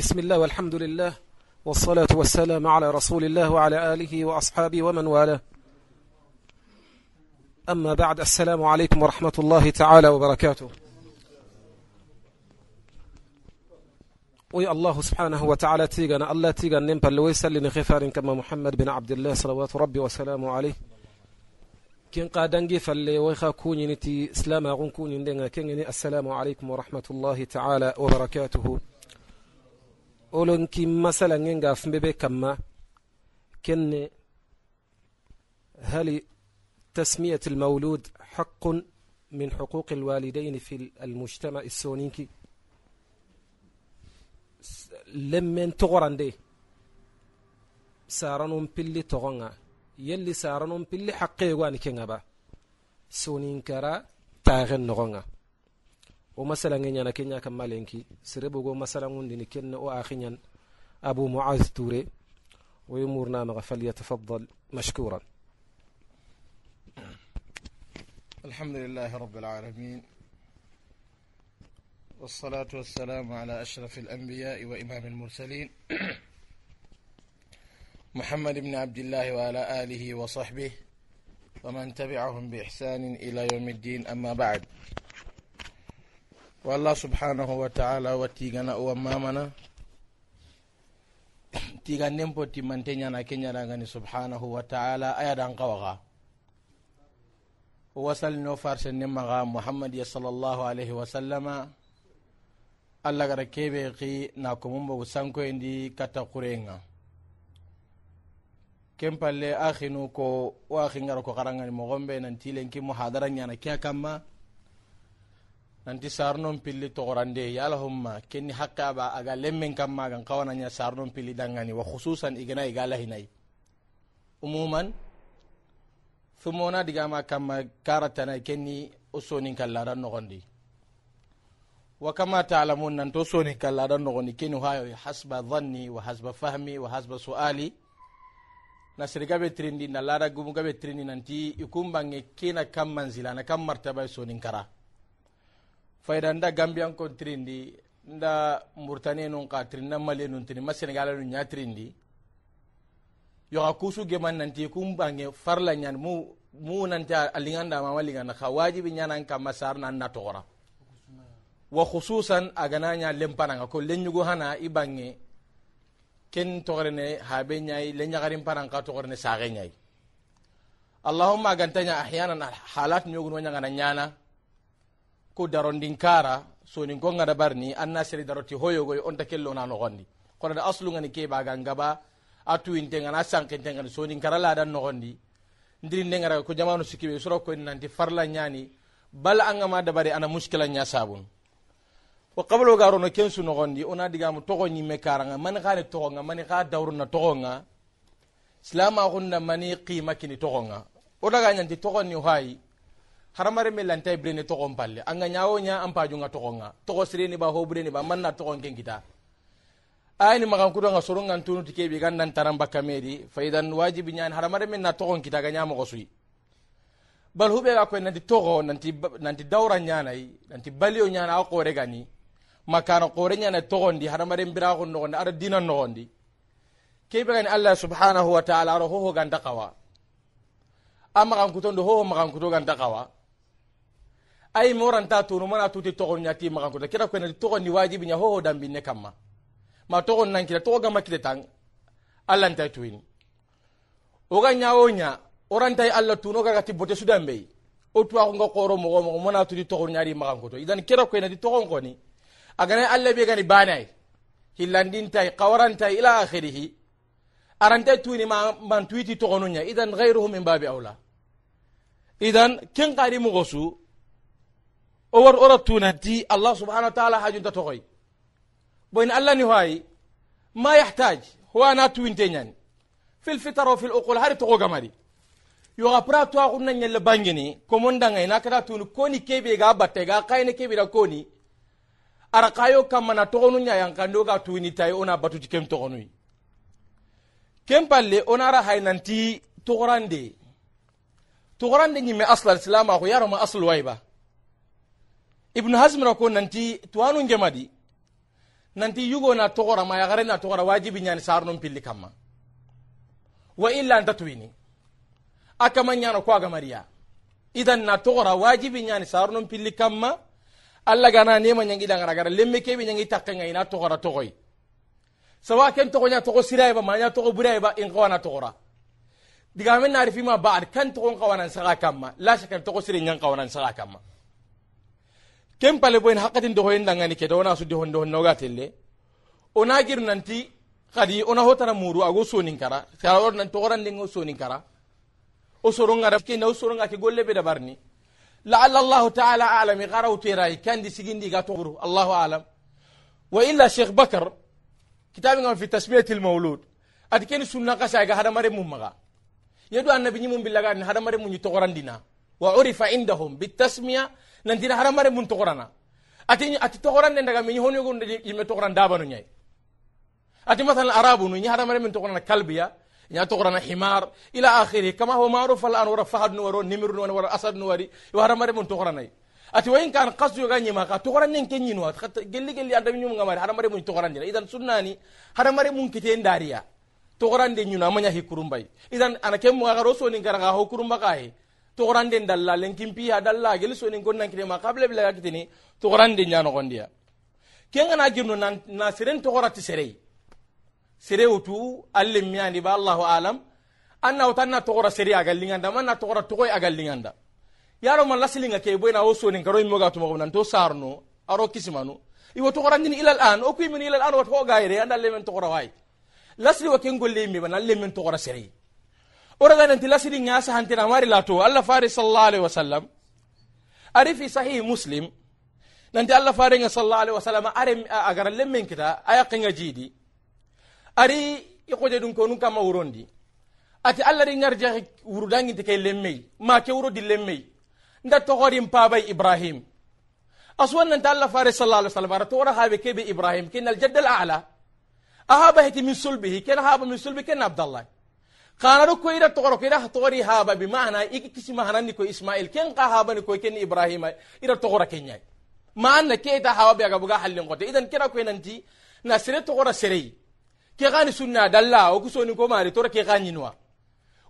بسم الله والحمد لله والصلاة والسلام على رسول الله وعلى آله وأصحابه ومن والاه. أما بعد السلام عليكم ورحمة الله تعالى وبركاته. وي الله سبحانه وتعالى تيغنا الله تيغن نمبر لويسل لنخفار كما محمد بن عبد الله صلوات ربي وسلامه عليه. كين قادنجي فاللي ويخا كوني نتي كوني ندنا كين السلام عليكم ورحمة الله تعالى وبركاته. أولون كي مثلا نينغا فمبي كما كن هل تسمية المولود حق من حقوق الوالدين في المجتمع السونيكي لمن تغران دي سارنون بلي تغنى يلي سارنون بلي حقي واني كنغبا سونين كرا تاغن نغنى ومثلا نيانا كنيا كمالينكي سربوغو مثلا ندي كن واخينيان ابو معاذ توري ويمورنا مغفل يتفضل مشكورا الحمد لله رب العالمين والصلاة والسلام على أشرف الأنبياء وإمام المرسلين محمد بن عبد الله وعلى آله وصحبه ومن تبعهم بإحسان إلى يوم الدين أما بعد wo allah subhanahu wa taala wa tigana o mamana tiga nempo timmante ñana ke ñanagani subhanahu wa taala ayadan kawaxa o wasalino farse nemaxa muhammadiya salallahu alayhi wa sallama gara kebe xi na komumbogu sankoyendi katta xurenga ken palle a xinu ko wo a xingara ko xarangani moxonɓe nantilenki muhadara ñana ke kamma nanti sarnon pilli togorande yalahumma kenni hakka ba aga lemmen kamma gan kawananya sarnon pilli dangani. Wa khususan igana igala hinai. Umuman thumona digama kamma karatana kenni usonin kalladan nogondi. Wa kama ta'lamun nan to sonin kalladan nogondi. Kenni hayo hasba dhanni wa hasba fahmi wa hasba su'ali. Na sirga be trindi na lada gumu gabe trindi nanti ikumbange kina kam manzila na kam martaba sonin kara fayda nda gambiyan kon tirindi nda murtani nun ka tiri nda mali nun tiri ma senegala nun ɲa tirindi yoxa kusu geman nanti kun bange farla ɲani mu mu nanti a linganda mama linganda xa wajibi ɲanan kanma sar nan na toxora wa khususan a gana ɲa lenpananga ko lenɲugu hana i bange ken toxorene habe ɲayi lenɲagarin panan xa toxorene saxe ɲayi allahumma aganta ahyanan halat ɲogunu ɲagana ɲana ko darondin kara soni gongana barni anna sere daroti hoyogoy onta kellona nogondi. Kono da aslugani keɓagan gaba a tuwintegan a sankintengani soni kara ladan nogondi. Ndirinde ngara ko jamanu sikkiɓe soro koyn nanti farla ñani bala angama dabari ana muskila ña sabun. Wa qablo garono kensu nogondi ona digamu togo ñimme karanga mani xani togonga mani xa dawruna togonga silama xunna mani qima kini togonga. O daga ñanti togonni hayi haramare me lanta brene to gon palle anga nyaawo nya am paju nga. To sireni ba ho brene ba manna to gon kita ayni magan kudo nga soron ngan tunu tike bi gandan taran bakamedi fa idan wajibi nyan haramare me na to kita ga nyaamo go bal hube ga ko nanti to nanti nanti dawra nyana yi nanti balio nyana a qore gani. Makana qore nyana to gondi haramare mbira go no gondi ara dina no gondi kebe gani allah subhanahu wa ta'ala ro ho ho ganda qawa amma kan kutondo ho ho magan kuto ganda qawa ay moranta tunu mana tuti togon ñati maxa kota kira kuenati togon ni wajibi ña hoho dambinne kamma ma togon nankita togo gama kile tan allantay tuini. Oga ñawo ña orantay allah tunu ogagati bote sudanbeyi o tuwaxunga koro mogo mogo mana tuti togon ñadi maxan koto idan kira kuenati togon koni aganay allah be gani banay hillandintay qawarantay ila axirihi arantay tuini ma man tuiti togonu ña idan gayruhu min babi aula. Idan ken xadi mogo su o war ora tunanti allah subhanahu wa ta'ala hajunta togoy boyn allah ni hoyi ma yahtaj huwa na tuwinte ñani fil fitara fil uqul hari togo gamari yoga pra to akunna ñelle bangini komondangay na kata tuni koni kebe ga batte ga kayne kebe da koni ara kayo kamma na togonu ñayankando ga tuwini tay ona batuti kem togonuy kem palle onara hay nanti togorande togorande ñimme asla islam ako yaroma asl wayba ibnu hasmira ko nanti tuwanu ngemadi nanti yugo na togora mayagare na togora wajibi ñani sarnon pilli kamma. Wa illa nta tuwini. A kama ñano ko agamariya idan na togora wajibi ñani sarnon pilli kamma. Alla gana nema ñangi dangara gara lemme kebe ñangi takkenga ina togora togoy sawa ken togo ña togo sirayba maña togo burayba in kawana togora digamen naari fima baad kan togon kawanan saga kamma. La shakan togo sire ñan kawanan saga kamma. Ken pale boyen hakatin do hoyen dangani ke dona su di hondo hondo ga telle ona gir nanti kadi ona hotana muru ago sonin kara kara or nan togoran dingo sonin kara o soronga raf ke na o soronga ke golle be dabarni لعل الله تعالى أعلم يقرأوا تيراي كان دي سيجين دي قاتورو الله أعلم وإلا شيخ بكر كتاب في تسمية المولود أتكين سنة قسا هذا مريم ممغا يدو أن نبي من بالله هذا مريم من يتغران دينا nantina haramare mun togorana. Ati ati togoran den daga min honi gon yimme togoran dabanu nyai. Ati mathalan arabu nu nyara mare min togorana kalbiya nya togorana himar ila akhirih kama huwa ma'ruf al an wara fahad nu wara nimr nu wara asad nu wari wara mare mun togorana ati wayin kan qasu ga nyima ka togoran nen ken nyinu gelli gelli adam nyum ngamare hara mun togoran dira idan sunnani hara mun kiten dariya togoran den nyinu amanya hikurumbay idan anakem mu ga roso garaga ho kai togranden dalla lenkin piha dalla gel so nin gonnan kine ma kable bila ga kitini togranden nya no gondiya ken ngana girno na siren tograti serei sere alle ya ba allah alam. Anna utanna togra sere agallinganda manna togra togoy agallinganda yaro man lasilinga ke boyna o sonin karoy moga to mogna to sarno aro kismanu iwo togra ndin ilal an o kuimini min an wo wat ho gaire anda lemen togra wai. Lasli wo ken golle mi ban lemen togra serei ورغا ننتي لا سيدي نياسا هانتنا لاتو الله فاري صلى الله عليه وسلم. أري في صحيح مسلم. ننتي الله فاري صلى الله عليه وسلم. أري أغرى لمن كتا أي قنغ جيدي. أري يقول جدون كونو كما ورون دي أتي الله دي نرجع وردان تكي لمي. ما كي ورود دي لمي. ندى تغوري مبابي إبراهيم. أصوان ننتي الله فاري صلى الله عليه وسلم. أرتورا هابي كي بإبراهيم كي نالجد الأعلى. أهابه من سلبه كي نهابه من سلبه كي نابد haba min sulbi ken abdallah kana ru ko ira togoro ko ira togori haba bi maana iki kisima hanani ko ismail ken ka haba ni ko ken ibrahim ira togora kenya maana ke ta haba ga buga hallin qote idan kira ko nanti na sire togora serei ke gani sunna dalla o kusoni ko mari tora ke gani noa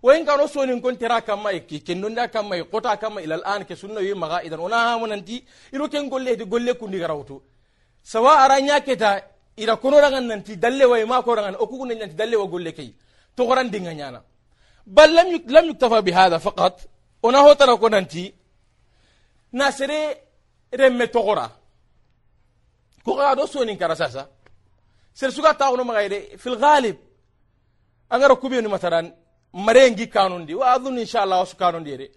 wayin kano sonin kon tera kamma e ke non da kamma e kota kamma ila al'an ke sunna yi maga idan ona ha monanti iro ken golle di golle kundi تغران دينغانيا بل لم يك... لم يكتفى بهذا فقط. أنا هو ترى كوننتي ناسري رمي تغرا كو غادو سونين كراساسا. سير سوغا تاونو مغايري في الغالب. اغارو كوبينو مثلا مرينغي كانون دي. وأظن إن شاء الله اسو كانون دي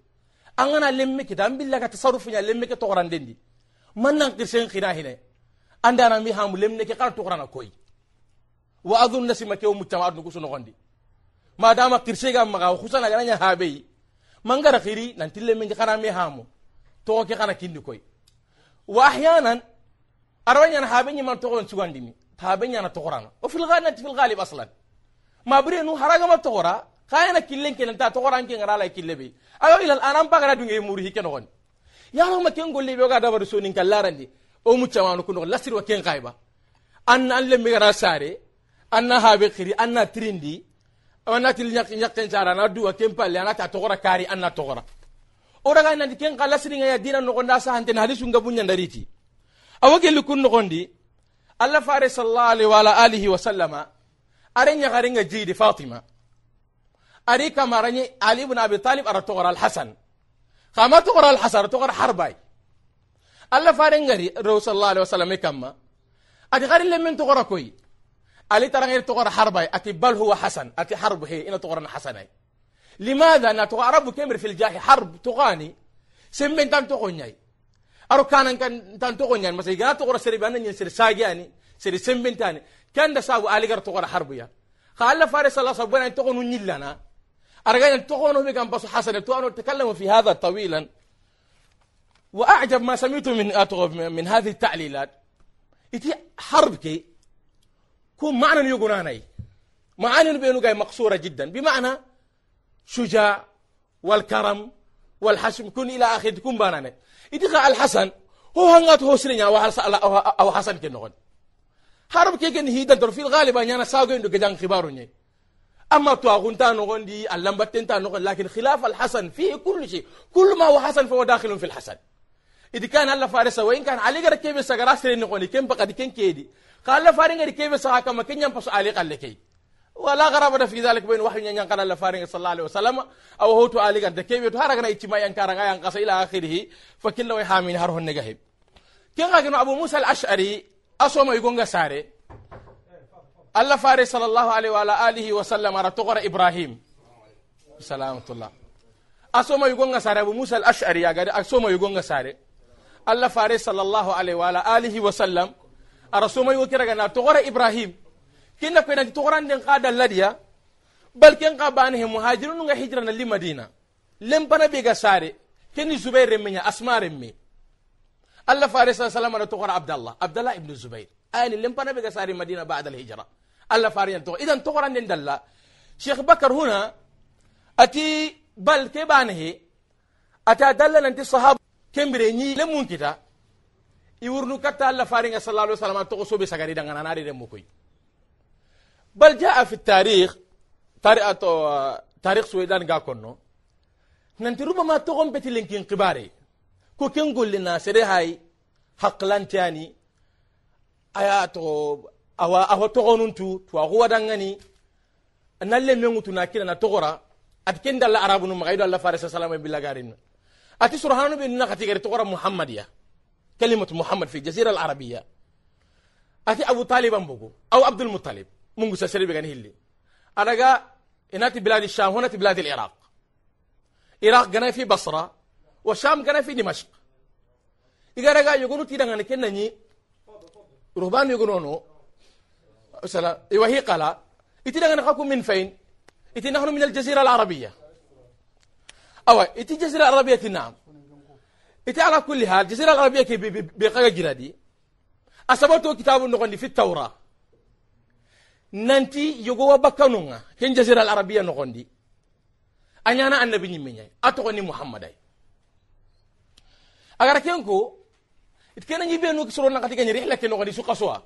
انغنا لمك دام بالله كتصرف يا لمك تغران دندي من نقر سين خينا هنا. عندنا مي هام لمك قال تغران كوي وأظن نسمك يوم التمعد نكوسو نغندي madama kirse ga maga khusana ga nya habe mangara khiri nantille tillemme ke me mi hamu to ke kana kindi koy wa ahyanan arwanya habe nyi man togon sugandimi tabe nyana togorana o fil ghalib fil ghalib aslan ma bre nu haraga ma togora khayana killen ken ta qoran anke ngara la kille be. Ayo ilal anam bagara dunge muri hike no gon yaro ma ken golle be ga dabar so kallarandi o mu chamanu kuno lasir wa ken kayba an an mi gara sare an habe khiri an trindi wana til nyak nyak ken sara na duwa ken palle ana ta togora kari an na togora o daga nan ken kala siringa ya dina no gonda sa hanten hadisu ngabunya ndariti awage lukun no gondi allah fare sallallahu alaihi wa alihi wa sallama are nya garinga jidi fatima ari kamarani ali ibn abi talib ara togora al hasan kama togora al hasan togora harbay allah fare ngari rasul sallallahu alaihi wa sallam kamma ati gari le men togora koy ali tarangir togora harbay ati bal huwa hasan ati harb he ina togora hasanay لماذا نتو عرب كمر في الجاهي حرب تغاني سمين تان gonyan masai gana to gora sere banan yin sere sagiani sere sembentani kan da sabu aligar to gora harbiya kha alla fare sallallahu alaihi wasallam to gonu nyillana arga to gonu be kan basu hasan to anu takallamu fi hadha tawilan واعجب ما سمعت من من هذه التعليلات iti harb كون معنى يقولاني إيه؟ معاني بينه مقصورة جدا. بمعنى شجاع والكرم والحشم كن إلى آخر تكون بانانا إذا الحسن هو هنغات هو سرين أو, أو حسن كنغن حرب كي كن هيدا في الغالب أن ساقو يندو كجان خبارو أما تواغون تانغن دي اللمبتين تانغن لكن خلاف الحسن فيه كل شيء. كل ما هو حسن فهو داخل في الحسن. إذا كان الله فارسة وإن كان علي غير كيف سقراس سرين نغن كم كيدي. قال لا فارين غير كيف صحاك ما كن ينفس علي قال لك ولا غرابة في ذلك بين وحي ينقى لا فارين صلى الله عليه وسلم. أو هو تعالي قد كيف؟ يتحرك نأي ما ينكار غاية ينقص إلى آخره. فكل لو يحامين هره النقهب كن غاية أبو موسى الأشعري أصوم يقول ساري الله فارس صلى الله عليه وعلى آله وسلم رتغر إبراهيم. سلامة الله. أصوم يقول ساري أبو موسى الأشعري أصوم يقول ساري الله فارس صلى الله عليه وعلى آله وسلم gadi asoma yugonga sare allah fare sallallahu alaihi wa alihi wa sallam ara soma yugo kiraga na togora ibrahim kinna nan togoran den qada ladiya bal ken ka bani he muhajirun nga hijra na li madina lem pana be ga sare kenni zubair remmenya asma remme الله فارس صلى الله عليه وسلم تقرا عبد الله عبد الله ابن الزبير آل لم بنا بقى ساري مدينة بعد الهجرة الله فارس تقرا إذا تقرا دلا شيخ بكر هنا أتي بل كبانه أتى دلل أنت iwurnu katta alla faringa sallallahu alaihi wasallam to sobe sagari dengan anari dem koy bal jaa fi tarikh tarik ato tarikh suwedan ga konno nanti ruba ma togon beti linkin kibare ko ken golli na sere hay haqlantani aya to awa awa togonuntu to ago wadangani nalle mengutu na kila na togora at ken dalla arabu no magaydo alla farisa sallallahu alaihi wasallam billagarin ati surhanu bin nakati gari togora muhammadiya كلمة محمد في الجزيرة العربية. أتي أبو طالب أمبوكو أو عبد المطلب. منغو سسري بغاني هلي. أنا إناتي بلاد الشام هنا بلاد العراق. العراق جنا في بصرة وشام كان في دمشق. إذا رجع يقولوا تيرا عن كنا ني. رهبان يقولون سلا وهي قال إتيرا عن خاكم من فين؟ إتي نحن من الجزيرة العربية. أو إتي الجزيرة العربية نعم ite ala kulli hal jazira al arabia ke be kaga giradi asabato kitabu nogondi fi tawra. Nanti yogowa bakkanunga ken jazira al arabia nogondi. A ñana annabi ñimme ñayi a togoni muhammad ay agara ken ko it kena ñibenu soro nankati gañi rihla ke nogondi suka sowa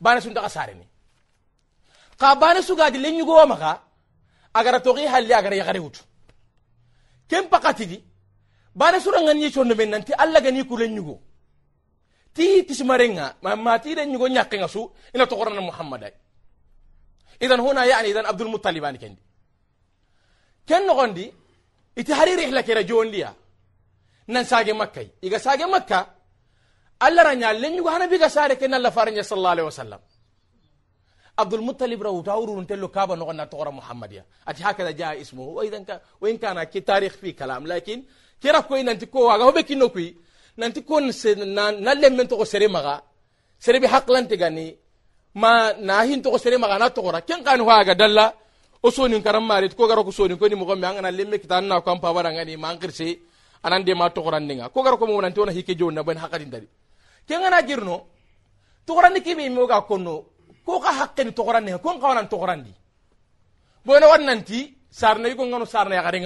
bane sun taxa sareni xa bane sugadi bana sura ngani chondo men nanti alla gani ku len nyugo ti tismarenga ma ti den nyugo nyakke ngasu ina to qorana muhammadai idan huna yani idan abdul muttalib an kendi ken no gondi iti hariri ihla kera jondiya nan sage makka iga sage makka alla ranya len yugo hana biga sare ken alla faranya sallallahu alaihi wasallam abdul muttalib rawu tawru tello kaba no na tora muhammadiya ati hakada jaa ismuhu wa idan ka wa in kana ki tarikh fi kalam lakin kira ko nanti ko aga hobe kinno kuy nanti ko na nan togo sere maga. Sere bi haklante gani ma na hin togo sere maga na togora. Ken kan aga dalla o sonin karam marit ko garo ko sonin ko ni mo gombe angana lemme kitan na ko am pa warangani ma ngirse anan de ma togorandenga ko garo ko mo nanti ona hike jonna ben hakadin dari ken ngana girno togorandi ke be mo ga konno ko ka hakken togorande ko ka wanan togorandi bona wannanti sarna yugo ngano sarna ya gare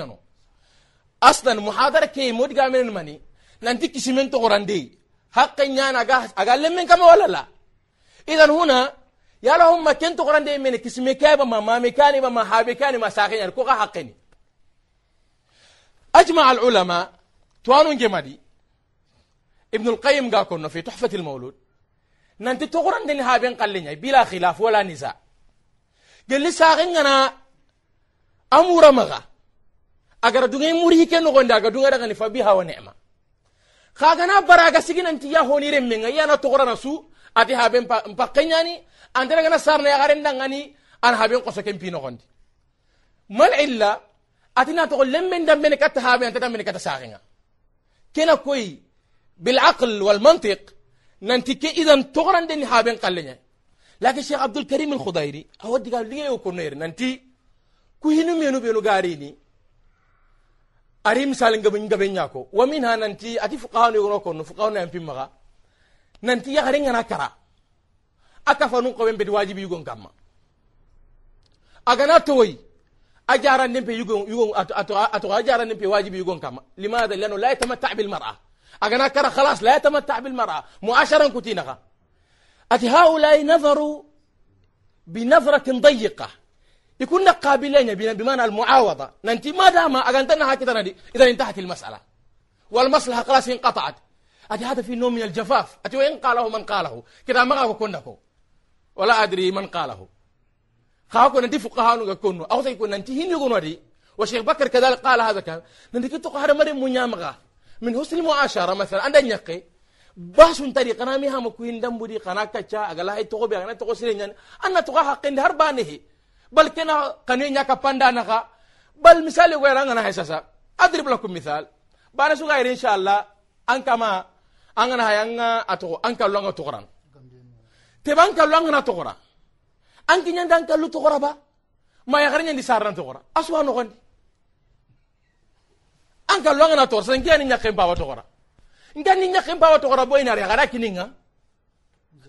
أصلا محاضرة كي مود جامن ماني ننتي كشمن تغرندي حق نيا نغا اغال من كما ولا لا. اذا هنا يا لهم ما كنت غرندي من كشمي كاب ما ما مكاني ما حابي كاني ما ساخين كو حقني أجمع العلماء توانون جمادي. ابن القيم قال في تحفة المولود. ننتي تغرن دين هابين قلنا بلا خلاف ولا نزاع. قال لي ساغن أنا أمور مغا. اگر دغي مري كن غوندا اگر دغي دغني فبها ونعمه خاغنا براغا سيغن انت يا هوني رمين يا نا تغرن سو ati haben mpakenyani andere ngana sarna ya garen dangani an haben ko soken pino gondi. Mal illa atina to lemmen dambe ne katta haben anta dambe ne katta sagenga كنا كوي بالعقل والمنطق ننتكي إذا تغرن دني هابين قلنا لكن شيخ عبد الكريم الخضيري أود قال لي يكون نير ننتي كوي نمي ينو بينو غاريني أري مثال نغبن نغبن ياكو ومنها ننتي أتي فقهاء يقولون كونو فقهاء نيمبي مغا ننتي يغرين أنا كرا أكفا قوين بدي واجب يقول كما أغنا توي أجارا نمبي يقول يقول أتو أجارا نمبي واجب يقول كما لماذا لأنه لا يتمتع بالمرأة أجنا كرا خلاص لا يتمتع بالمرأة مؤاشرا كتينها أتي هؤلاء نظروا بنظرة ضيقة يكون قابلين بمعنى المعاوضة. ننتي ما دام أغنتنا هكذا ندي. إذا انتهت المسألة. والمصلحة خلاص انقطعت. أتي هذا في نوع من الجفاف. أتي وإن قاله من قاله. كذا ما كنكو ولا أدري من قاله. خاكو ننتي فقهاء نكونو أو سيكون ننتي هين يقولوا دي وشيخ بكر كذلك قال هذا كان ننتي كتو قهر مريم منيامغا من حسن المعاشرة مثلا. عندنا يقي. basun tari kana mi hama ku hindam budi kana kacha agala hay to be ana to sire nyan anna to ha qinde har bane bal kena kane nya ka panda na ka bal misali ko ranga na sasa adrib lakum misal bana su gaire inshallah an kama an gana hayanga ato an kallo nga to qoran te ban kallo nga na to qora an kinya dan to qora ba ma ya garnya di sarran to qora aswa no gondi an kallo nga na to san kiya ni nya kemba wa to qora ngani nya kemba wa to qora boy na gara kininga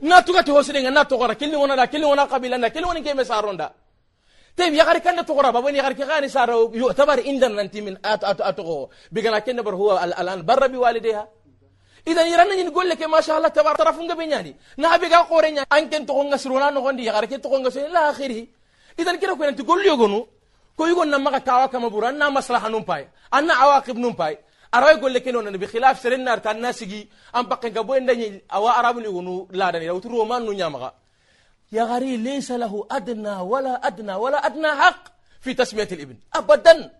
na tuga to hosire na to qora kilni wona da kilni wona qabila na kilni wona keme saronda طيب يا غري كان تقرا بابا يا غري كان صار يعتبر عندنا أنت من ات ات اتقو بقنا كن بر هو الآن بر بوالديها. اذا يرنا نقول لك ما شاء الله تبارك طرفون بيناني نبي قال قورينا أن كنت تقول نسرونا نغندي يا غري كنت نسرونا لا آخره. اذا كده كنت تقول لي غنو كو يقول نما كاوا كما برا مصلحة نمباي. أنا عواقب نمباي. أرأي يقول لك إنه بخلاف سرنا كان ناسجي. أم بقى كبوين دني أو أراب نيغنو لا دني. لو ترو ما نو يا غري ليس له أدنى ولا أدنى ولا أدنى حق في تسمية الإبن. أبدا.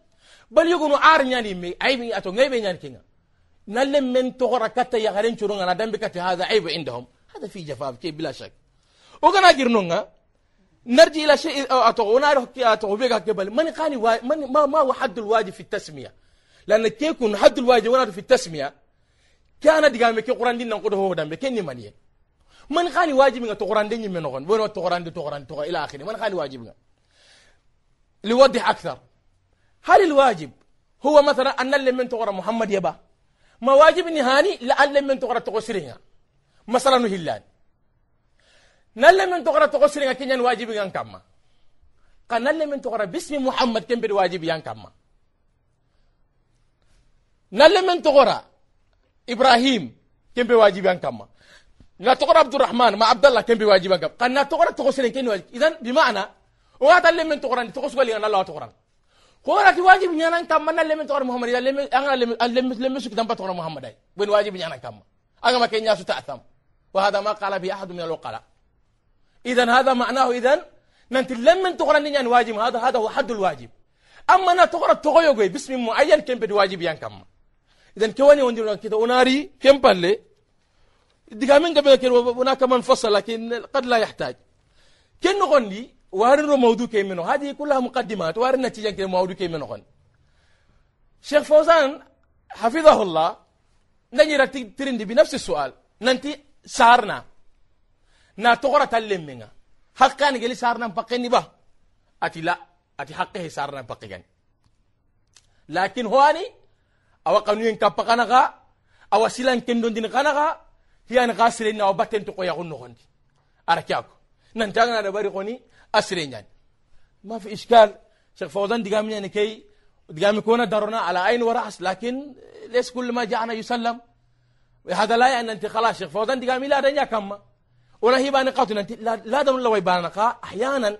بل يقولوا عار يعني مي عيب أتو غيب يعني كينا. نلم من تغرى كتا يا غرين شرون أنا دم هذا عيب عندهم. هذا في جفاف كي بلا شك. وكنا جرنونا نرجع إلى شيء أتو ونعرف أتو بيك قبل من قاني من ما ما هو حد الواجب في التسمية؟ لأن كيكون حد الواجب في التسمية كان دقامي كي قرآن دين نقوده هو دم بكني منيه من خاني واجب nga togorande ñimme nogon bono togorande togorande togo إلى آخره؟ من خاني واجب nga ليوضح أكثر. هل الواجب هو مثلا أن اللي من تغرى محمد يبا؟ ما واجب نهاني لأن من تغرى تغسرين مثلا هلان نل من تغرى تغسرين كنيان واجب يان كما. قال نل من تغرى باسم محمد كم بالواجب يان كما. نل من تغرى إبراهيم كم بواجب يان نتقر عبد الرحمن ما عبد الله كان بواجب قبل قال نتقر تقصرين كان واجب. إذا بمعنى وهذا اللي من تقرن تقص قال أنا الله تقرن قولا كي واجب نيانا كم من اللي من تقرن محمد إذا اللي أنا اللي من اللي من سك دمبا تقرن محمد. أي بين واجب نيانا كم؟ أنا ما كان ياسو تأثم. وهذا ما قال به أحد من الوقلاء. إذن هذا معناه إذن ننت لم من تقرن نيان واجب هذا هذا هو حد الواجب. أما نتقر تقول يقول باسم معين يعني كم بواجب ينكم إذن كواني وندي كده وناري كم بالله من قبل هناك من فصل لكن قد لا يحتاج. كن نغني وارن موضوع كي منه هذه كلها مقدمات وارن نتيجة كي موضوع كي منه غن. شيخ فوزان حفظه الله. نجي ترندي بنفس السؤال. ننتي سارنا. نا تغرى تلم منها. حقا نجي سارنا بقيني با أتي لا. أتي حقه سارنا بقيني. لكن هواني أو قانون كبقنا أو سيلان كندون دين قنا hiyani ka sire na batten to ko ya gonno gondi. Ara kyako nan tanga da bari koni asire nyan. Ma fi iskal شيخ فوزان دقام يعني كي دقام يكون درنا على عين ورأس لكن ليس كل ما جاءنا يسلم هذا لا يعني أنت خلاص شيخ فوزان دقام لا دنيا كما ولا هي بان قوت أنت لا لا دن الله يبان أحيانا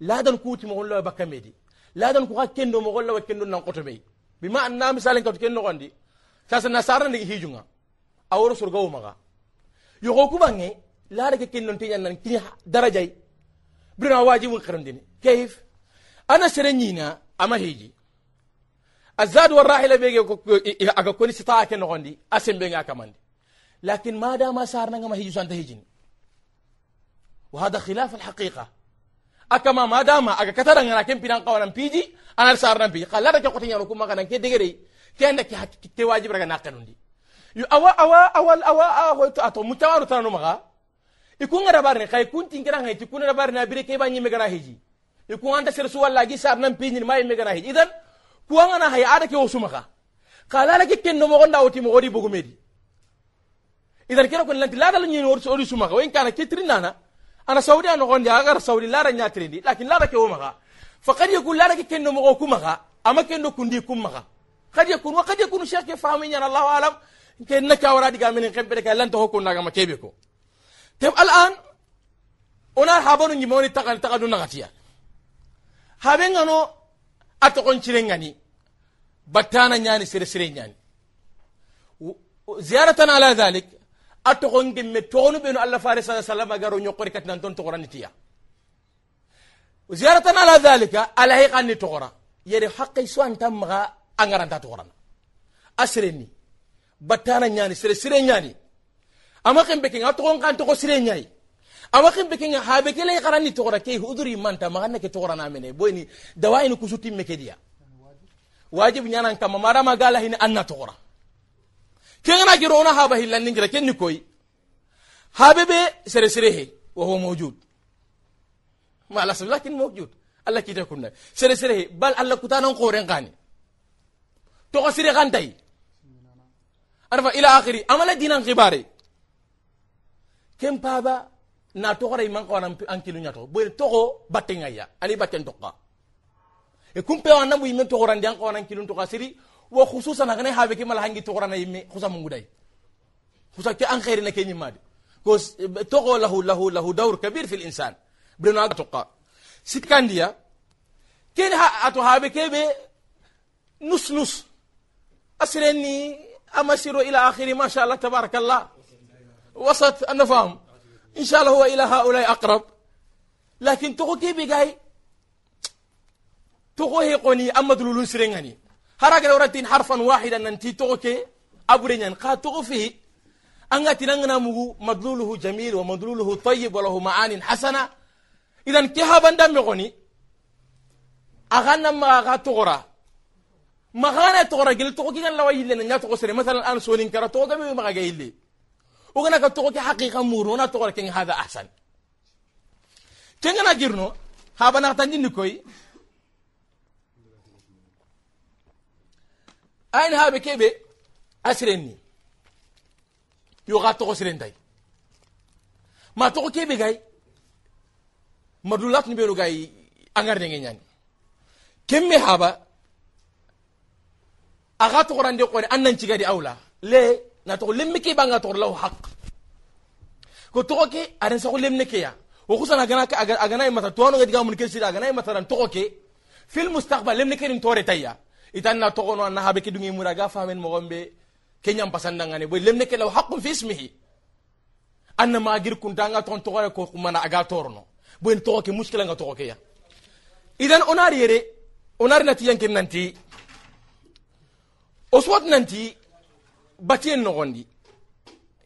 لا دن كوت مقول له بكمدي لا دن كوها كندو مقول له كندو نقطة مي بما أن مثلا كنت كندو عندي كاس النصارى نيجي هيجونا أو رسول جو yogo kubange lada ke kinnon tiyan nan kini wajibun karandini. Kayf ana serenyina ama hiji azad warahila bege aga koni sita ke nogondi asembe nga وهذا خلاف الحقيقة أكما ما دام أكا كتر نغنا كم بينان قوانا بيجي أنا صار نبي قال لا رجع قتين يروكم awa awa awa awa awa ato mutawaru tanu maga ikun ngara barne kay kun tingira ngai tikun ngara barne abire ke banyi megana hiji ikun anda ser su walla gi sar nan pinyin mai megana hiji idan kuanga na hay ada ke osuma ka kala la ke ken no mo gonda oti mo odi bugu medi idan kero kon lanti lada nyi ori ori suma ka wen kana kitrin nana ana saudi an gondi agar saudi lara nya trindi lakin lara ke o maga faqad yakun lara ke ken no mo ko maga ama ken do kundi kum maga قد يكون وقد يكون شيخ فاهمين الله اعلم كن نكا ورا ديغا من كان لن تهكو نغا ما كيبيكو teb al'an ona habanu nyimoni takal takadu nagatiya habe ngano atokon cirengani battana nyani sere sere nyani ziyaratan ala dhalik atokon gimme tonu benu allah fare sallallahu alaihi wasallam garo nyokori katnan ton tokorani tiya ziyaratan ala dhalika ala hiqani tokora yere haqqi so antam maga angaranta tokorana asreni battana nyani sere sere nyani ama kembe kinga tokon kan toko sere nyai ama kembe kinga habe kele qarani tokora ke huduri manta maganna ke tokora na mene boyni dawaini kusuti mekediya wajib nyanan kama mara magala hin anna tokora kengana giro ona haba hillan ningira kenni koy habe be sere sere he wa huwa mawjud ما لا لكن موجود الله كي كنا سري سري بل الله كتانا قورن قاني تو سري غانتاي عرف إلى اخره امل دينا خباري كم بابا na togore man ko nan ankilu nyato bo togo battenga ya ali batten tokka e kumpe wa namu yimen togoran dan ko nan kilun tokka siri wa khususan ngane habe ke mala hangi togorana yimme khusa mungudai khusa ke an khairi na ke nyimade ko togo lahu lahu lahu dawr kabir fil insan breno aga toqa sikkandiya keni ato habe kebe nus nus asrenni amasiro ila akhiri ma sha Allah tabarakallah وسط أنا فاهم إن شاء الله هو إلى هؤلاء أقرب. لكن تقو كيبي جاي تقو هي قوني أما دلولون سرنغني هراك لو رتين حرفا واحدا ننتي تقو كي؟ ابرنين قا تقو فيه أنغا تنغنا مدلوله جميل ومدلوله طيب وله معان حسنة. ke habanda me goni agana ma ga togora magana togora gel togo kigan lawa yille na togo sere masalan an sonin kara togo ga maga ma ga yille ugana ka togo ki haqiqa muru na ken hada ahsan kengana girno habana tan ni koy ayin habe kebe asrenni yo ga togo sere ndai ma togo kebe gay madulat ni belu gay angar de ñani kemme haba aga to rande ko annan ci gadi awla le na to lemme ke banga la law haq ko togo ke aran sa ko lemme ke ya? O kusana gana ka agana mata to no gadi gamun ke sira agana mata ran to ke fil mustaqbal lemne ke nin tore tayya itan na to no na habe ke dungi muraga famen mo gombe kenyam pasanda ngane boy lemme ke law haqqun fi ismihi anna ma gir kuntanga ton togore ko kuma na aga torno boyen togo ke muskila nga togo ke ya. Idan onari yere onari nati yankin nanti o nanti batiyen nogondi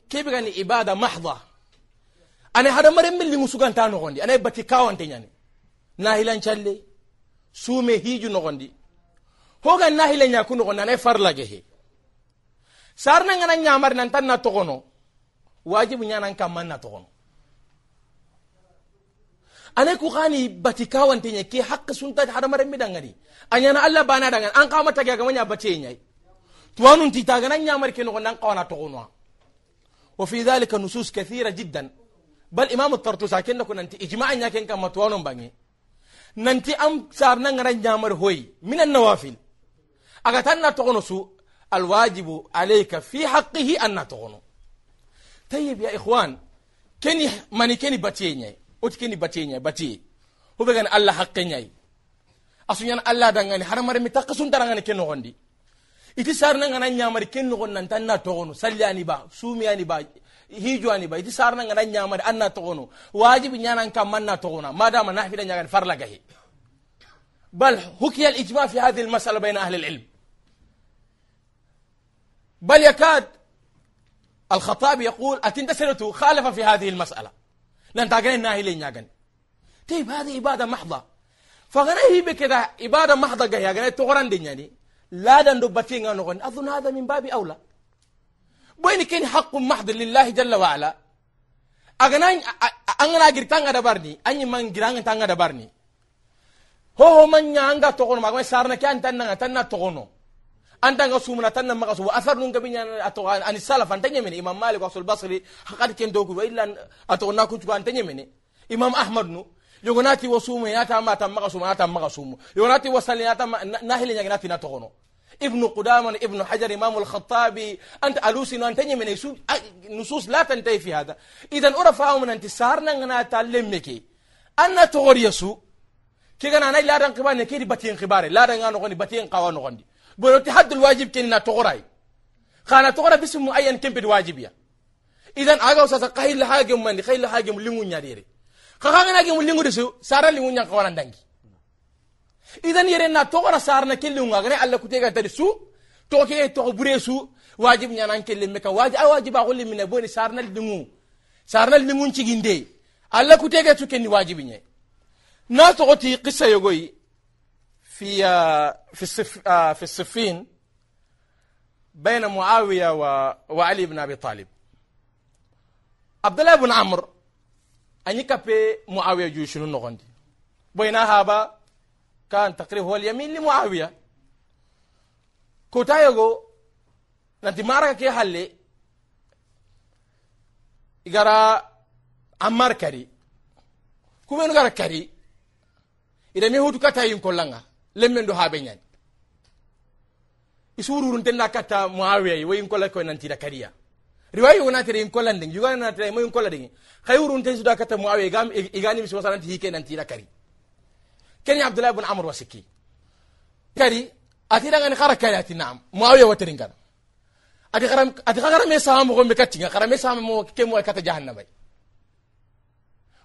kebe gani ibada mahda ane hadamaren millingu suganta nogondi anaye bati kawante ñani nahilancalle sume hiju nogondi hogan nahile ñaku nogondi anaye farlage he sarna ngana ñamari nantan na togono wajibu ñanan kamman na togono ane ku gani bati kawante ñe hakka sunta hadamaren mi dangani a ñana allah bana dangani an kama tagi agama ña batiye توانون تيتاغنا نيامر كي نغنان قوانا تغنوا. وفي ذلك نصوص كثيرة جدا. بل إمام الترتوس كنا نكون أنت إجماع نياكين كما توانون باني. ننتي أم سارنا نغنان نيامر هوي. من النوافل؟ أغتان نتغنسو الواجب عليك في حقه أن نتغنو طيب يا إخوان كني ماني كني باتيني أوت كني باتيني باتي هو بغن الله حقيني أصنعنا الله دعاني حرم رمي تقسون دعاني كنو غندي. Iti sarnangana ñamari ken nogon nan tan na togono salli ani ba sumi ani ba hiju ani ba iti sarnangana ñamari an na togono wajibi ñanan kam man na togona madama nafida ñagani farla gahe بل حكي الإجماع في هذه المسألة بين أهل العلم بل يكاد الخطاب يقول أتنتسرته خالف في هذه المسألة لن تاغني ناهي لين ياغن طيب هذه عباده محضه فغنى هي بكذا عباده محضه جاي ياغن تغران دي يعني لادا دبتين غنغن أظن هذا من باب أولى. بين كين حق محض لله جل وعلا. اغناي انغنا غيرتان غدا بارني أني مان غيران تان غدا بارني هو هو من يانغا توغون ماغوي سارنا كان تان نغا تان توغونو أنت غا سومنا تان ماغا سو أثر نون غبي نان اتوغان ان سلف أنت نيمين إمام مالك وأصل البصري. حقا كين دوغو إلا اتوغنا كنت بان تنيمين إمام أحمد نو. Yogonati wa sumu ya ta mata maka sumu ata maka sumu yogonati wa salli ata nahile nya nati na to kono ابن قدامة ابن حجر إمام الخطابي أنت ألوسي أنت من نصوص لا تنتهي في هذا. إذا أرفع من أنت سارنا أنا تعلمك أن تغور يسوع كي كان أنا لا رنقبا نكيري باتين خباري. لا رنقا نغني باتين قوا نغني بلو تحد الواجب كنا تغراي. خانا تغرى باسم معين كم بالواجب يا إذا أجا ساسا قايل حاجة من قايل حاجة من لمون يديري خخانا كي مولين غدسو سارا لي مو نياك وأنا دانغي اذا يرينا توغرا سارا كي لي مو غري الله كوتي غاتري سو توكي توغ بريسو واجب نيا نان كي لي مكا واجب واجب أقول لي من بون سارا لي دمو سارا لي مو نتي غيندي الله كوتي غاتو كي واجب ني نا توغتي قصه يغوي في في في الصفين بين معاويه وعلي بن ابي طالب عبد الله بن عمرو ani kape muawiya jushunu nogondi. Boyna haba kan takrib huwa alyamin li muawiya. Kotayogo nanti maraka ke halle igara ammar kari. Kumenu gara kari. Ida mi hutu kata yin kollanga lemmen do habe nyani. Isururun tenna kata muawiya wayin kolla ko nanti da kariya. Riwayi wona tere yin kollan ding yuga na tere mo yin kolla ding khayrun ten suda kata muawiya gam igani mi so salanti hike nan tira kari. كان عبد الله بن عمرو وسكي كري اتي دغن خرا كري اتي نعم معاويه وترين كان اتي خرم اتي خرم يسام مو مكتي خرم يسام مو كم كتا جهنم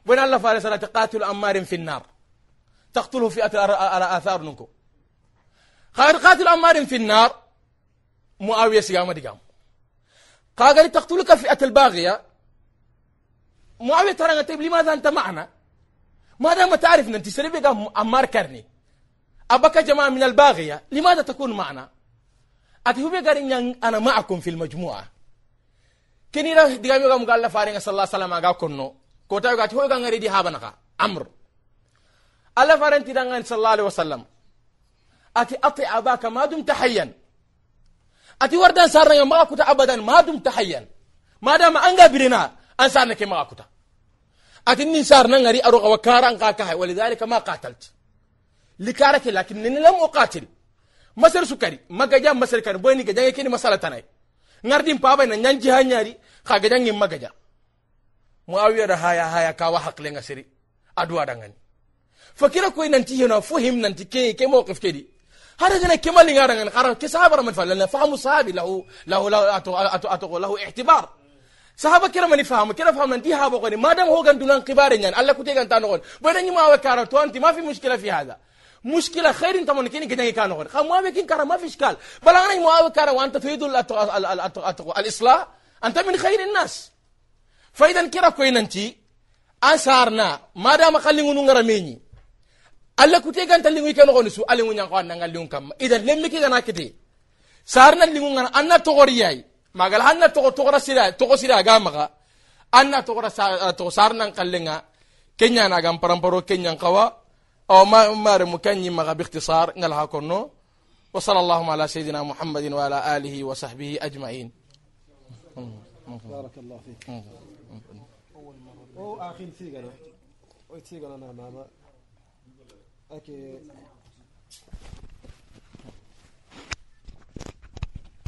وين الله فارس لا تقاتل امار في النار تقتله فئه على اثار نكو خير قاتل امار في النار معاويه سيام ديغام قال تقتلك فئة الباغية. معاويه ترى لماذا أنت معنا؟ ما دام تعرف أن تسربي أمار كرني. أبك جماعة من الباغية لماذا تكون معنا؟ أتهو بيقارن أنا معكم في المجموعة. كني راه ديغامي غام قال فارين صلى الله عليه وسلم أغا كنو. كوتا يغا تهو يغا نريدي هابنغا أمر. الله فارين صلى الله عليه وسلم. أتي أطي أباك ما دمت حيا. ati wardan sarnage magakuta abadan madum tahayyan. Madama anga birina an sarnake magakuta ati nin sarnangari aro awa karan ka kahay walidhalika ma qatalt likarake lakin nini lam uqatil. Masar sukari magaja masar kan boyni gajange kini masala tanay ngardim pabay na nyanji hanyari ka gajange magaja. Muawiya da haya haya kawa hakle ngasiri adwa dangani fakira ko nanti yana fuhim nanti ke ke mo kedi خرجنا كمال يارن خرج كسابر من فعل لأن فهم صحابي له له له أتو أتو له اعتبار. صحابة كنا من فهم كنا فهم أن دي هابو قني ما دام هو كان دونان كبار يعني الله كتير كان تانو قني بدنا نجمع وكاره تو أنت ما في مشكلة في هذا. مشكلة خير أنت من كني كده كانو قني خم ما بكين كاره ما في إشكال. بل أنا نجمع وكاره وأنت في دول أتو ال ال أتو الإصلاح؟ أنت من خير الناس. فإذا كنا كوين أنتي أسرنا ما دام خلينا نقول رميني alla kute ganta lingu ikano gonu su alingu nyang kwan nangal lingu kam idan lemmi ki gana kiti sarna lingu ngana anna togoriyai magal hanna togo togora sira togo sira ga maga anna togora sa to sarnan kallenga kenya na gam paramparo kenya kawa aw ma mare mukanyi maga biikhtisar ngal ha konno wa sallallahu ala sayidina muhammadin wa ala alihi wa sahbihi ajma'in بارك الله فيك او اخي تيغنا او تيغنا انا ماما اكي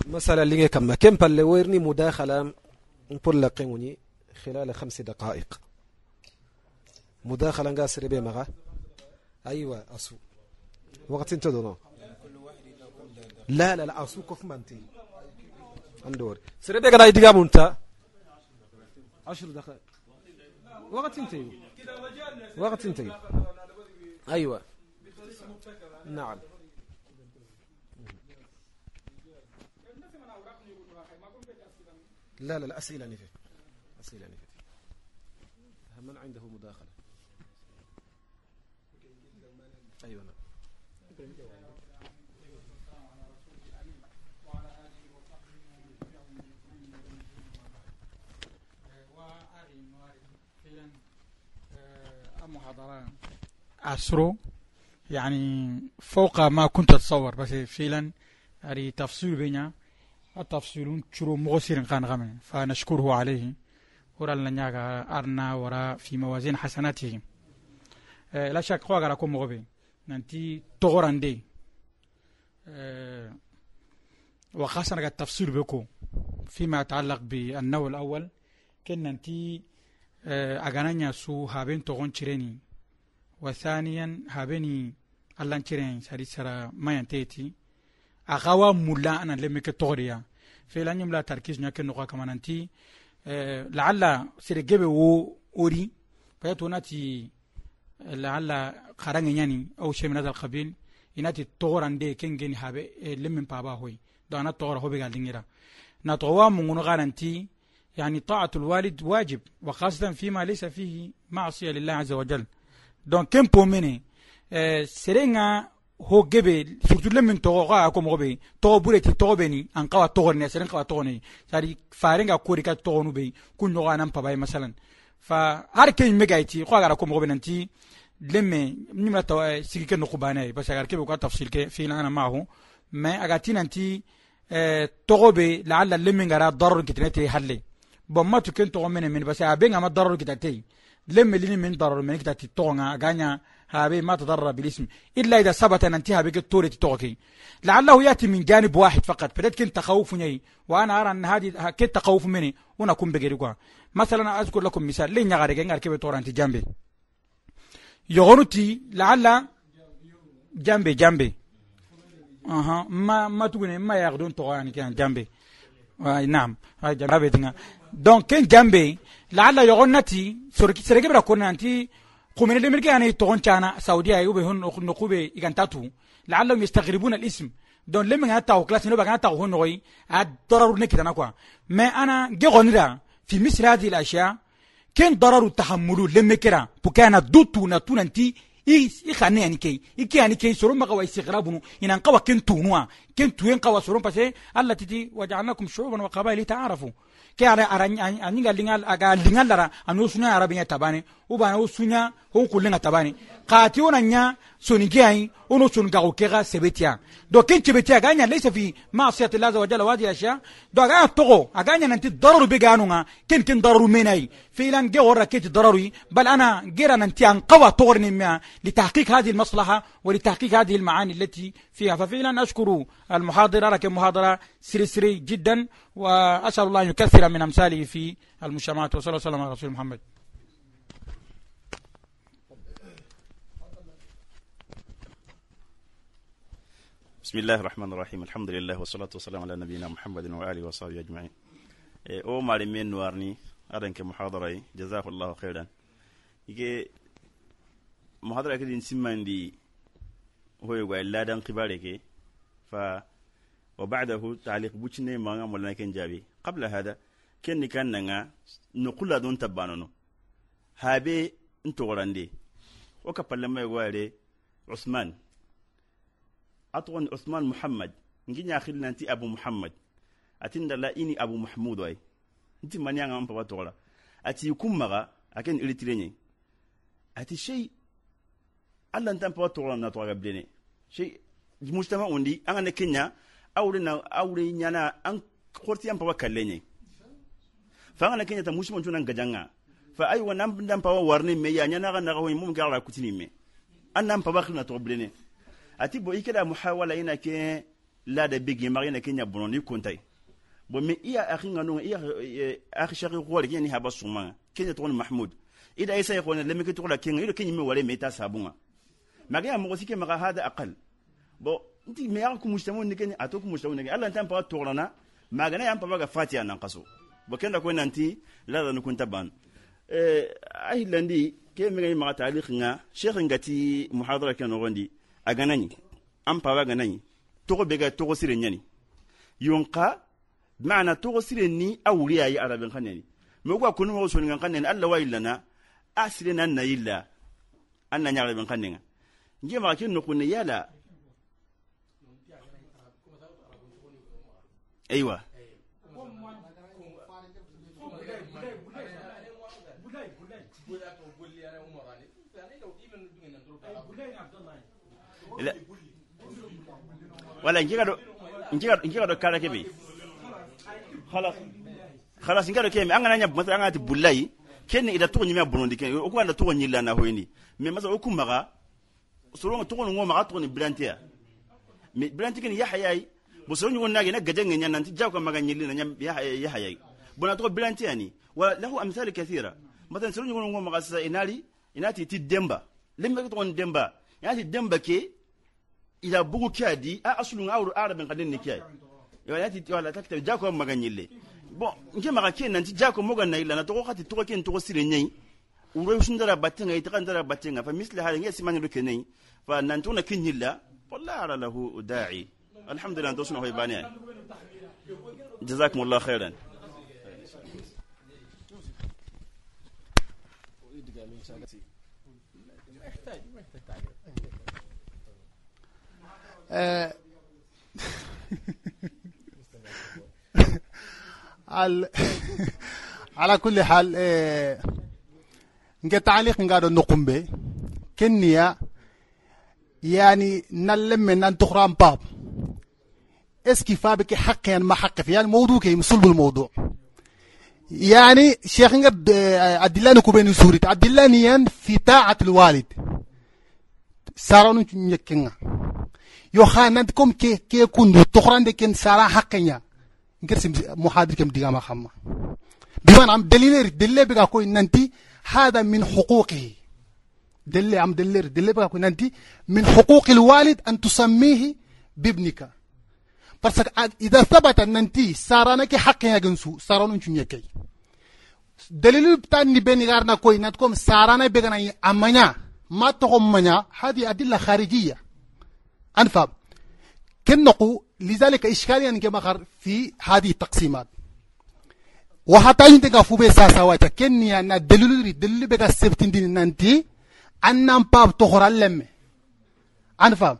مسألة اللي كما كم؟ بل ويرني مداخلة نقول لقيموني خلال خمس دقائق؟ مداخلة قاسر بي مغا؟ أيوة أسو. وقت انت دونا لا لا لا أسو كف منتي اندور سربي قد يدقى منتا عشر دقائق. وقت انتي. وقت انتي. أيوة. نعم. لا لا لا أسئلة نفي أسئلة نفي من عنده مداخلة؟ أيوة نعم. عسرو يعني فوق ما كنت أتصور بس فعلا هذه تفصيل بينا التفصيل شرو مغسر كان غمن فنشكره عليه. ورا لنياغا أرنا ورا في موازين حسناته. أه لا شك خواغا راكم مغبي. ننتي تغران دي. أه وخاصة التفصيل بكو. فيما يتعلق بالنوع الأول كنا نتي أغانانيا سو هابين تغون تشريني وثانيا هابيني ساري سرا ما ينتهي أغاوا مولا أنا لم تغريا في لن يملا تركيز نيكن نقا كمان أنتي لعل سيرجبه و أوري فيتو ناتي لعل خراني يعني أو شيء من هذا القبيل inati togorande ken geni habe e lemmin paba hoy do ana togora hobe gal dingira na towa munguno garanti يعني طاعة الوالد واجب وخاصة فيما ليس فيه معصية لله عز وجل دونك كم بوميني Eh, serenga ho gebe surtout le min togo ka ko mo be togo bure ti togo be ni an ka togo ne seren ka togo ne sari farenga ko ka togo nu be ku nyoga nan pabay masalan. Fa har ke me gaiti ko ga ko mo be nanti lemme nimla taw eh, sigi ken ko bana e, parce que har ke ko tafsir ke fi lana mahu. Mais agati nanti eh, togo be la'alla lemme ngara darar kitnete halle. Bon matu ken togo mene men parce que abenga ma darar kitate lemme lini men darar men kitati togo nga ganya هابي ما تضرر بالاسم. إلا إذا ثبت أن انتهى بك التورة توكي لعله يأتي من جانب واحد فقط. فدت كنت تخوف ني وأنا أرى أن هذه كنت تخوف مني. ونكون بغيرك مثلا أذكر لكم مثال. لين يغاري جنgar كيف تورا أنت جنبي. يغنتي لعل جنبي جنبي. أها. ما ما تقول ما ياخذون تورا كان جنبي. نعم. هاي جنبي. دونك كان جنبي. لعل يغنتي سرقي بلا كنا أنت قومين مركي يعني تغون كان سعودية هن نقوبة يغنتاتو لعلهم يستغربون الاسم. دون لمن هتا وكلاس نوبا هتا هون نوي ضرر نكدا نكوا ما أنا جي غنرا في مثل هذه الأشياء كان ضرر التحمل لما كرا بكان دوتو نتو ننتي i xane yani kei i ke yani kei soron maga wa istigrabunu inan qawa ken tunua ken tuyen qawa soron pase alla titi ke ara anyinga linga aga linga lara anu sunya arabinya tabane. Ubana usunya hunkulinga tabane. Kati onanya soningi ai gago kega sebetia do ken sebetia ganya laysa fi ma'siyati Allah wa jalla wadi asha do aga togo aganya nanti dararu be ganunga ken ken dararu menai. فعلا جه ورا كيت ضروري بل أنا جيرا ننتي ان قوى طورني ما لتحقيق هذه المصلحه ولتحقيق هذه المعاني التي فيها ففعلا اشكر المحاضره لكن محاضره سري سري جدا واسال الله ان يكثر من امثاله في المجتمعات وصلى الله وسلم على رسول محمد bismillahi rahmani rahim alhamdulillahi wasalatu wasalamu ala nabiyina muhammadin wa wasahbihi ajmain. E, o malimin nuwarni adanke muhadarai jazakallahu khairan. Ike muhadara kedin simmandi hoyogo ay ladan kibare ke fa wa ba'dahu ta'liq bucine manga molana ken jabi qabla hada kenni kan nanga nukula don tabbanono. Habe ntogorande o kapallamayogo are usman atwan Uthman Muhammad. Ngi nyakhil nanti Abu Muhammad. Atinda la ini Abu Mahmud way nti manianga mpa watola ati kummaga aken ilitirenye ati shay alla ntan pa watola na toga blene shay mujtama undi anga ne Kenya awre na awre nyana an khorti am pa wakallenye fa anga ne Kenya ta mushmo njuna ngajanga fa ay wa nam ndam pa warne me ya nyana ga na ga mum ga kutini me. An nam pa wakhna to ati bo ikeda muhawala ina ke la da bigi marina ke nya bononi kontai bo me iya akhinga no iya akhi shaqi qol ke ni haba suma ke nya ton mahmud ida isa yakon le me ke tola ke ngi ke nyime wale meta sabunga maga mo sike maga hada aqal. Bo nti me yakku mujtamu ni ke ni atoku mujtamu ni alla tan pa torana maga na yam pa ga fatiha nan qaso bo kenda ko nanti la da nukun taban eh ahilandi ke me ngi maga taliq nga sheikh ngati muhadara ke no gondi a gana ɲi an paba gana ɲi togo bega togo sire ɲani yonka maana togo sire ni a wuri a ye arabin ka nɛni mɛ ko a kunu mɔgɔ sɔnni kan ka wa ilana a sire na na yi la arabin ka nɛŋa n jɛ maga kɛ yala. Ayiwa walla jigaɗo jigaɗo jigaɗo kala keɓe halas halas ngaɗo keme an gana ñabbu masala an ganati kenne ida togo ñimi a bonondi kene oku anda togo ñillana hoyni mais masala o kun maxa soronga togo nungo maxa togoni bilanteya mais bilanti kene yahayayi bo soro ñugo nage na gadjange ña nanti jawka maga ñillina yahayayi bona togo bilanteyani wala lahu amsal kathira. Masalan soro ñugo nungo maxa sasa inari inati ti demba. Lemmeke togon demba. Inati demba ke ila bugu kia di a asulu asulun ara arabin kadin ne kya ya ti wala ta ta jako maganyille bon nge maga ke nan ti jako moga na ila na to khati to ken to sire nyi uro shundara batenga ita kan batenga fa misli hal nge simani do kenai fa nanti una na kinyilla wala ara lahu da'i alhamdulillah to sunu hoy bani jazakumullah khairan. Thank you. آه، على على كل حال آه، نجا تعليق نقعد نقوم به. كنيا يعني نلم من تخرام باب. اسكي فابك حق يعني ما حق في يعني موضوع كي صلب الموضوع يعني شيخ نقد أدلان كوبين سوري. أدلانيا في طاعة الوالد. سارون نيكنا يخانات كم كي كي كندو. تخران دكين سارا حقنيا نكر سيم محاضر كم ديغاما خاما. بيوان عم دليل دليل بيغا كوي ننتي هذا من حقوقه. دليل عم دليل دليل بيغا كوي ننتي من حقوق الوالد أن تسميه بابنك. بس إذا ثبت ننتي سارا نكي حقنيا جنسو سارا ننتي كي. دليل بتاني بيني غارنا كوي ناتكم سارا نبيغنا أمانيا. ما تقوم منيا هذه أدلة خارجية. أنفاب كنقو لذلك إشكاليا نجمعر في هذه التقسيمات. وحتى عند كفوب ساسا وجه كنيا ندلولري دلل بك سبتين دين نانتي أن أنفاب تخرج لم. أنفاب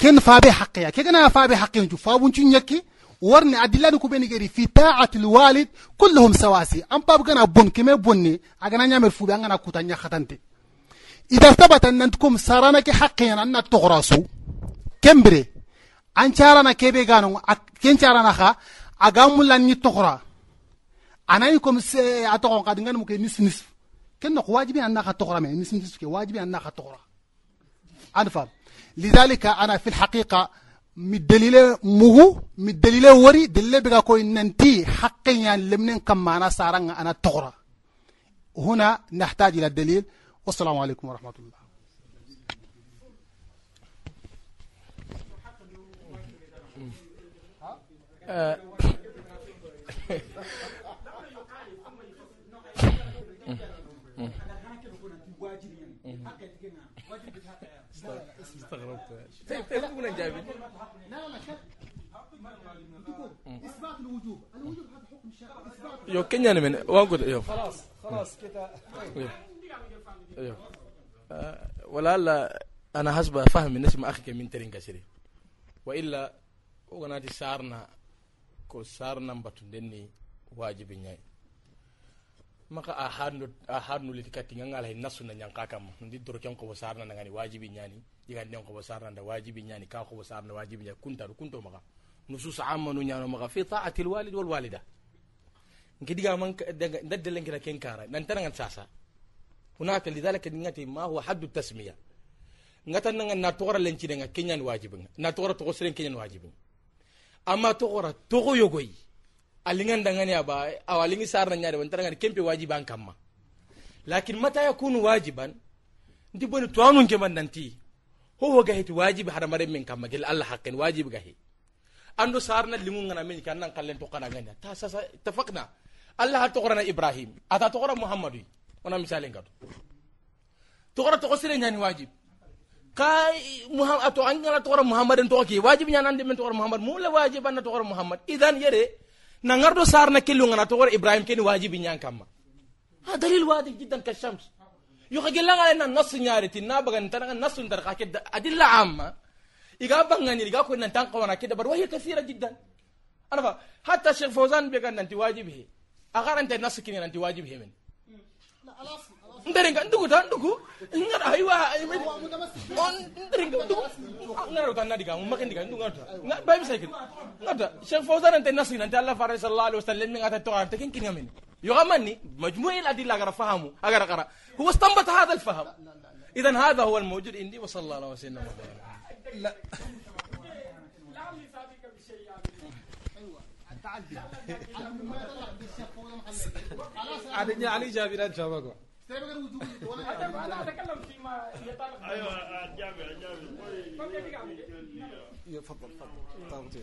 كن فابي حقيا كنا فابي حقيا نجوا فابون تجنيكي ورني أدلة نكوبين كري في طاعة الوالد كلهم سواسي. أم باب كنا بون. كم بوني. أجنا نعمل فوبي. أجنا كوتانيا خطانتي إذا ثبت أن أنتم سرنا كحقيا أن تغرسوا kembere an carana kebe gano ken carana kha aga mulan ni tokora anayi kom se a tokon ka dingan mu ke nis nis ken no wajibi an naka tokora me nis nis ke wajibi an naka tokora an fam لذلك أنا في الحقيقة مدليل مغو مدليل وري دليل بغا كوي ننتي حقا يعني لمن كما أنا سارن أنا تقرا هنا نحتاج إلى الدليل والسلام عليكم ورحمه الله Uh, أنا حسب فهم الناس ما أخي كمين ترين كسرين وإلا وقناتي سارنا ko sarna mbatunden ni wajibi nyai. Maka a hadno a hadno liti kati ngala hay nasu na nyanka kam ndi doro ko sarna na ngani wajibi nyani. Diga nden ko sarna da wajibi nyani ka ko sarna wajibi nyani kunta kunto maka. Nusus amma nu nyano maka fi ta'ati alwalid wal walida. Ngi diga man dadde len kira ken kara nan tan ngan sasa. Hunaka lidhalika ngati ma huwa haddu tasmiya. Ngata nanga na tora len cidenga kenyan wajibi na tora to seren kenyan wajibi amma togora togo yogoyi alingan dangani aba awalingi sarna nyaade won tarangani kempe wajiban kamma. Lakin mata yakunu wajiban ndi boni tuanu man nanti. Ho ho gahiti wajibi hada mare min kamma gel allah haqqin wajibi gahi. Ando sarna limu ngana men kan nan kallen to kana ganya ta sasa tafaqna allah togora ibrahim ata togora muhammadu. Ona misalen gato togora to sire nyani wajib muhammad ato an ngana togora muhammaden to ki wajib nyana ande men togora muhammad. Mu la wajib an togora muhammad. Idan yere na ngardo sarna kellu ngana togora ibrahim ken wajibi nyan kamma ha dalil wadi jiddan ka shams yo ka gelanga na nas nyaari tin na bagan tan nas ndar ka kedda adilla amma iga bangani iga ko nan tan qawana kedda bar wahiya kathira jiddan. Ana fa hatta sheikh fawzan be kan nanti wajibi agarante nas kini nanti wajibi men. Ndere ndugu ta ndugu? Ngara aywa on nderinga ndugu ngara ta nadiga mu makin diga ndugu ngata ngat bay bisa kin ngata cheikh fawzan ante nasi nanti allah fara sallallahu alaihi wasallam min ngata to arte kin yamin amani majmu'i al-adilla agar fahamu agar qara هو استنبط هذا الفهم اذا هذا هو الموجود عندي وصلى الله وسلم لا adanya kok أنا أتكلم فيما يتعلق أيوه جابر جابر تفضل تفضل.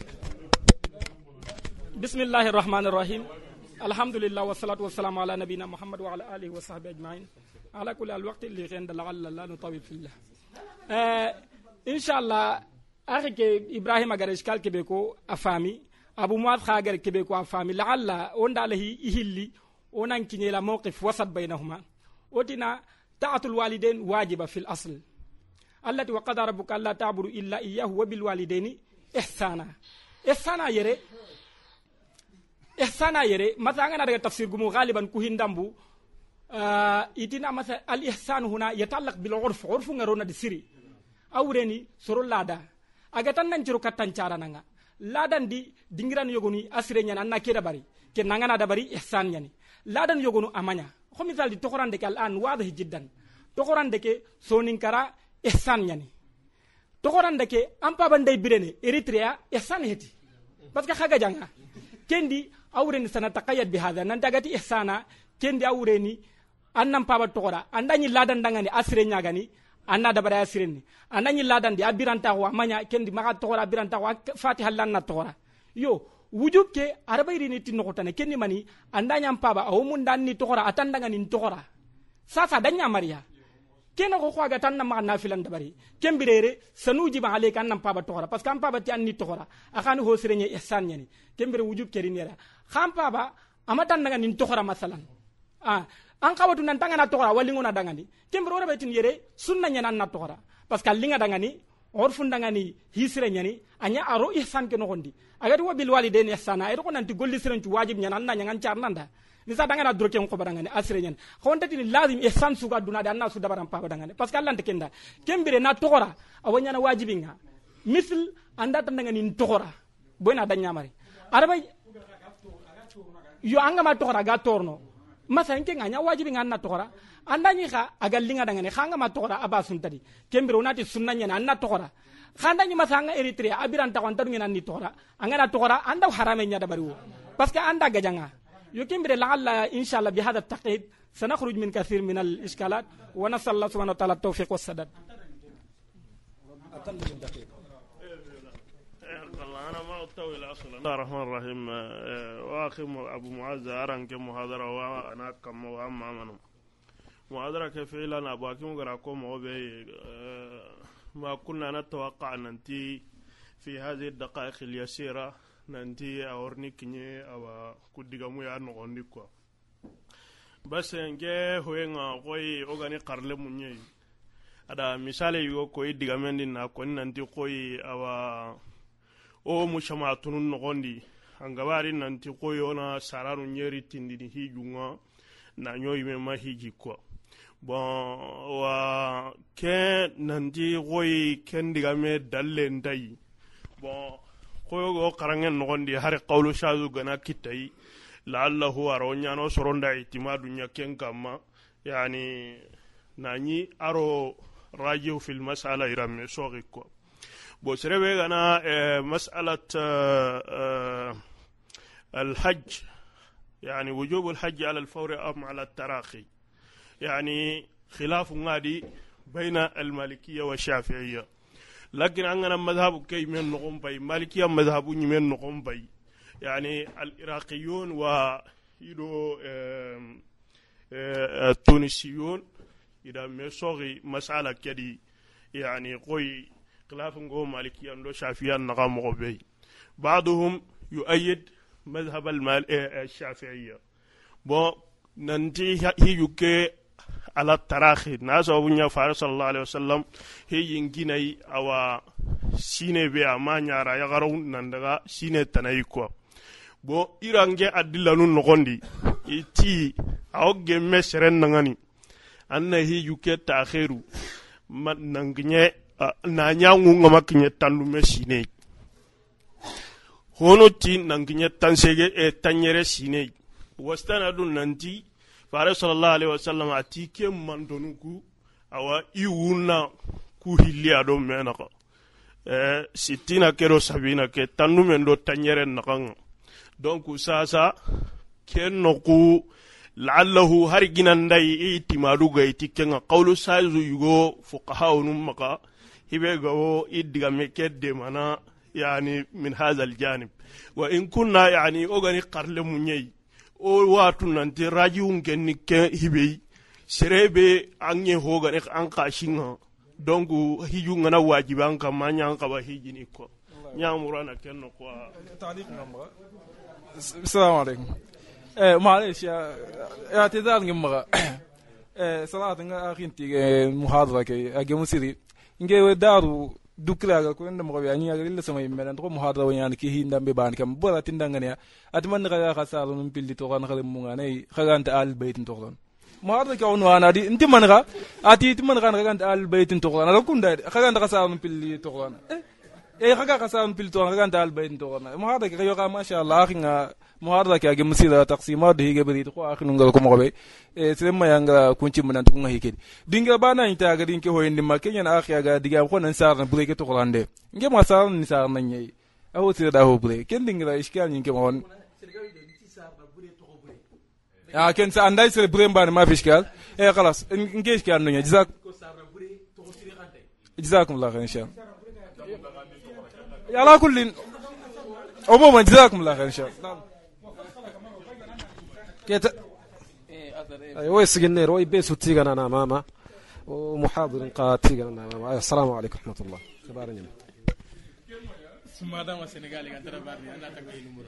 بسم الله الرحمن الرحيم. الحمد لله والصلاة والسلام على نبينا محمد وعلى آله وصحبه أجمعين. على كل الوقت اللي عند لعل لا نطول في الله. آه إن شاء الله أخي إبراهيم أجر إشكال كبيكو أفامي. أبو معاذ خاجر كبيكو أفامي. لعل وندا له يهلي وننكني إلى موقف وسط بينهما. wotina taatul walidain wajiba fil asl allati wa qada rabbuka alla ta'budu illa iyyahu wa bil walidaini ihsana ihsana yere ihsana yere matanga daga tafsir gumu ghaliban ku hindambu uh, itina masa al ihsan huna yatallaq bil urf urfu ngarona di siri awreni soro lada aga nan jiro katan cara nanga ladan di dingiran yogoni asire nyana na bari ke nanga da bari ihsan nyani ladan yogonu amanya ho misaldi tokorande ke al an wadahi jiddan. Tokorande ke soninkara ihsan ñani tokorande ke an pabandey birene eritrea ihsan heti. Parce que haga janga. Kendi awreni sana taqayyad bi hada nan dagati ihsana kendi awreni annan paba tokora. Andañi ladan dangani asire ñagani anna dabara asirenni andañi ladan di abiranta ko amanya kendi maga tokora abiranta ko fatiha lanna tokora. Yo wujub ke arabayri ni tinno kutane. Kenni mani anda nyam paba aw mun dan ni toxora atanda ngani tokora. Sasa danya maria. Kena ko xwaga tan ma na filan dabari. Kembirere sanuji ba ale kan nam paba tokora. Parce kan paba ti an ni tokora. Akani ho serenye ihsan nyani. Kembere wujub keri nera kham paba amatan naga ni tokora masalan. Ah an kawatu nan tangana tokora walingo na dangani. Kembere ora betin yere sunna nyana na tokora. Parce kan linga dangani orfundagani hisire ñani aña aro ihsanke nogondi. Agati wo bil walidain ihsana ayto ko nanti golli sirencu wajib ñana anna ñangan car nanda. Ni sa dangana duro ken kobadangane asire ñani hawontatini lazim ihsan suga dunade anna su dabaran pabadangane parce que allante kenda kembire na togora awo ñana wajibinga. Misil anda tandagani n togora boyna dañamari arabay yo angama togora ga torno. masa nke nganya wajibi nganna togora anda nyi kha aga linga dangane khanga ma togora aba sun tadi kembire onati sunna nyana anna togora khanda nyi masa anga eritrea abiran ta kwantar ngena ni togora anga na togora anda harame nya da bariwo parce que anda gajanga يكمل لعل إن شاء الله بهذا التقييد سنخرج من كثير من الإشكالات ونسأل الله سبحانه وتعالى التوفيق والسداد أطول أصلا بسم الله الرحمن الرحيم. وأخي أبو معاذ أران كمحاضرة وأنا كم وأما منهم محاضرة كيف إلا أبو أكيم غراكم وبي. ما كنا نتوقع أن ننتهي في هذه الدقائق اليسيرة. a warni kinye awa kudigamu ya nogondi kwa base nke hoyenga koy ogani karle munye ada misale yugo koy digamendi na koni nanti koy awa o mushama tunun nogondi. Angabari nanti koy ona saranu nyeri tindini hijunga na nyoyi me ma hiji kwa. Bon wa ke nanti koyi ken dalle ndai bon koyogo karange nogondi hari qawlu shazu gana kittayi laallahu aro ñano soronda itimadu ña ken kamma yani nañi aro rajihu fil masala irame soxi quoi serebe gana eh, masalat eh, الحج. يعني وجوب الحج على الفور أم على التراخي. يعني خلاف غادي بين المالكية والشافعية. لكن عندنا مذهب كي من نقوم بي. مالكية مذهب من نقوم بي. يعني العراقيون و التونسيون إذا مسوغي مسألة كدي يعني قوي خلاف نقوم مالكية لو شافعية نقام بي بعضهم يؤيد مذهب المال الشافعية بو ننتي هي على التراخي ناس أبو فارس صلى الله عليه وسلم هي ينجيني أو سيني بي أما نيارا يغرون نندغا سيني تناي كوا بو إيرانجي أدلا نون نغندي إتي أو جمع سرن نغني أنا هي يكي تأخيرو ما Ah, na ñangu ngama kiñe tanlume sine hono ti nankiñe tansege eh, e tañere sine wastanadu nanti fare sallallahu alaihi wasallam ati ke mandonu ku awa i ku hilli ado menaka e eh, sittina ke sabina ke tannumen do tañere nakanga. Donc sasa ke noku laallahu har ginandayi i timaduga iti kenga. Qawlu sazu yugo fuqaha'u num maka hibe gawo iddiga meke mana yani min hadha aljanib wa in kunna yani ogani qarle munyei o watu nanti rajiun kenni ke hibe serebe anye hogani an kashinga donc hiju ngana wajiban kam ma nyang kaba hijini ko nyamurana kenno ko السلام عليكم eh معلش يا اعتذار نمغا eh صراحه اخي انت محاضره كي اجي مسيري nge daru dukraga ko ndam ko yani aga illa sama yimme nan mo hadra wani ki hinda be ban kam bora tindanga ne atman ga ga saru num pilli to kan khale mu ngane khaganta al bayt to kan muhadara ka onu ana di inti man ga ati ti man ga khaganta al bayt to kan ala kunda khaganta ga saru num pilli to kan e kaka kasam pil to kaka ndal bayin to na mo hada ke yoga ma sha Allah nga mo hada ke age musila taqsima do hige bari ko akhin ngal ko mo be e sirem ma yanga kunci mun nan ko ngi kedi dinga bana ita ga dinke hoyndi ma kenya akhi ga diga ko nan sar na breke to kolande nge ma sar ni sar na nyei. Awo tira da ho bre ken dinga iskal nyinke mo hon a ken sa anday e sere bre mbane ma fiskal e eh, khalas nge iskal no nya jazak jazakum Allah على كل عموما جزاكم الله خير إن شاء الله. كيت أيوه سجنير وي بيسو تيغانا أنا ماما. ومحاضر قا ماما. السلام عليكم ورحمة الله. تبارك الله ثم دام السنغالي كان ترى بعد أنا تقول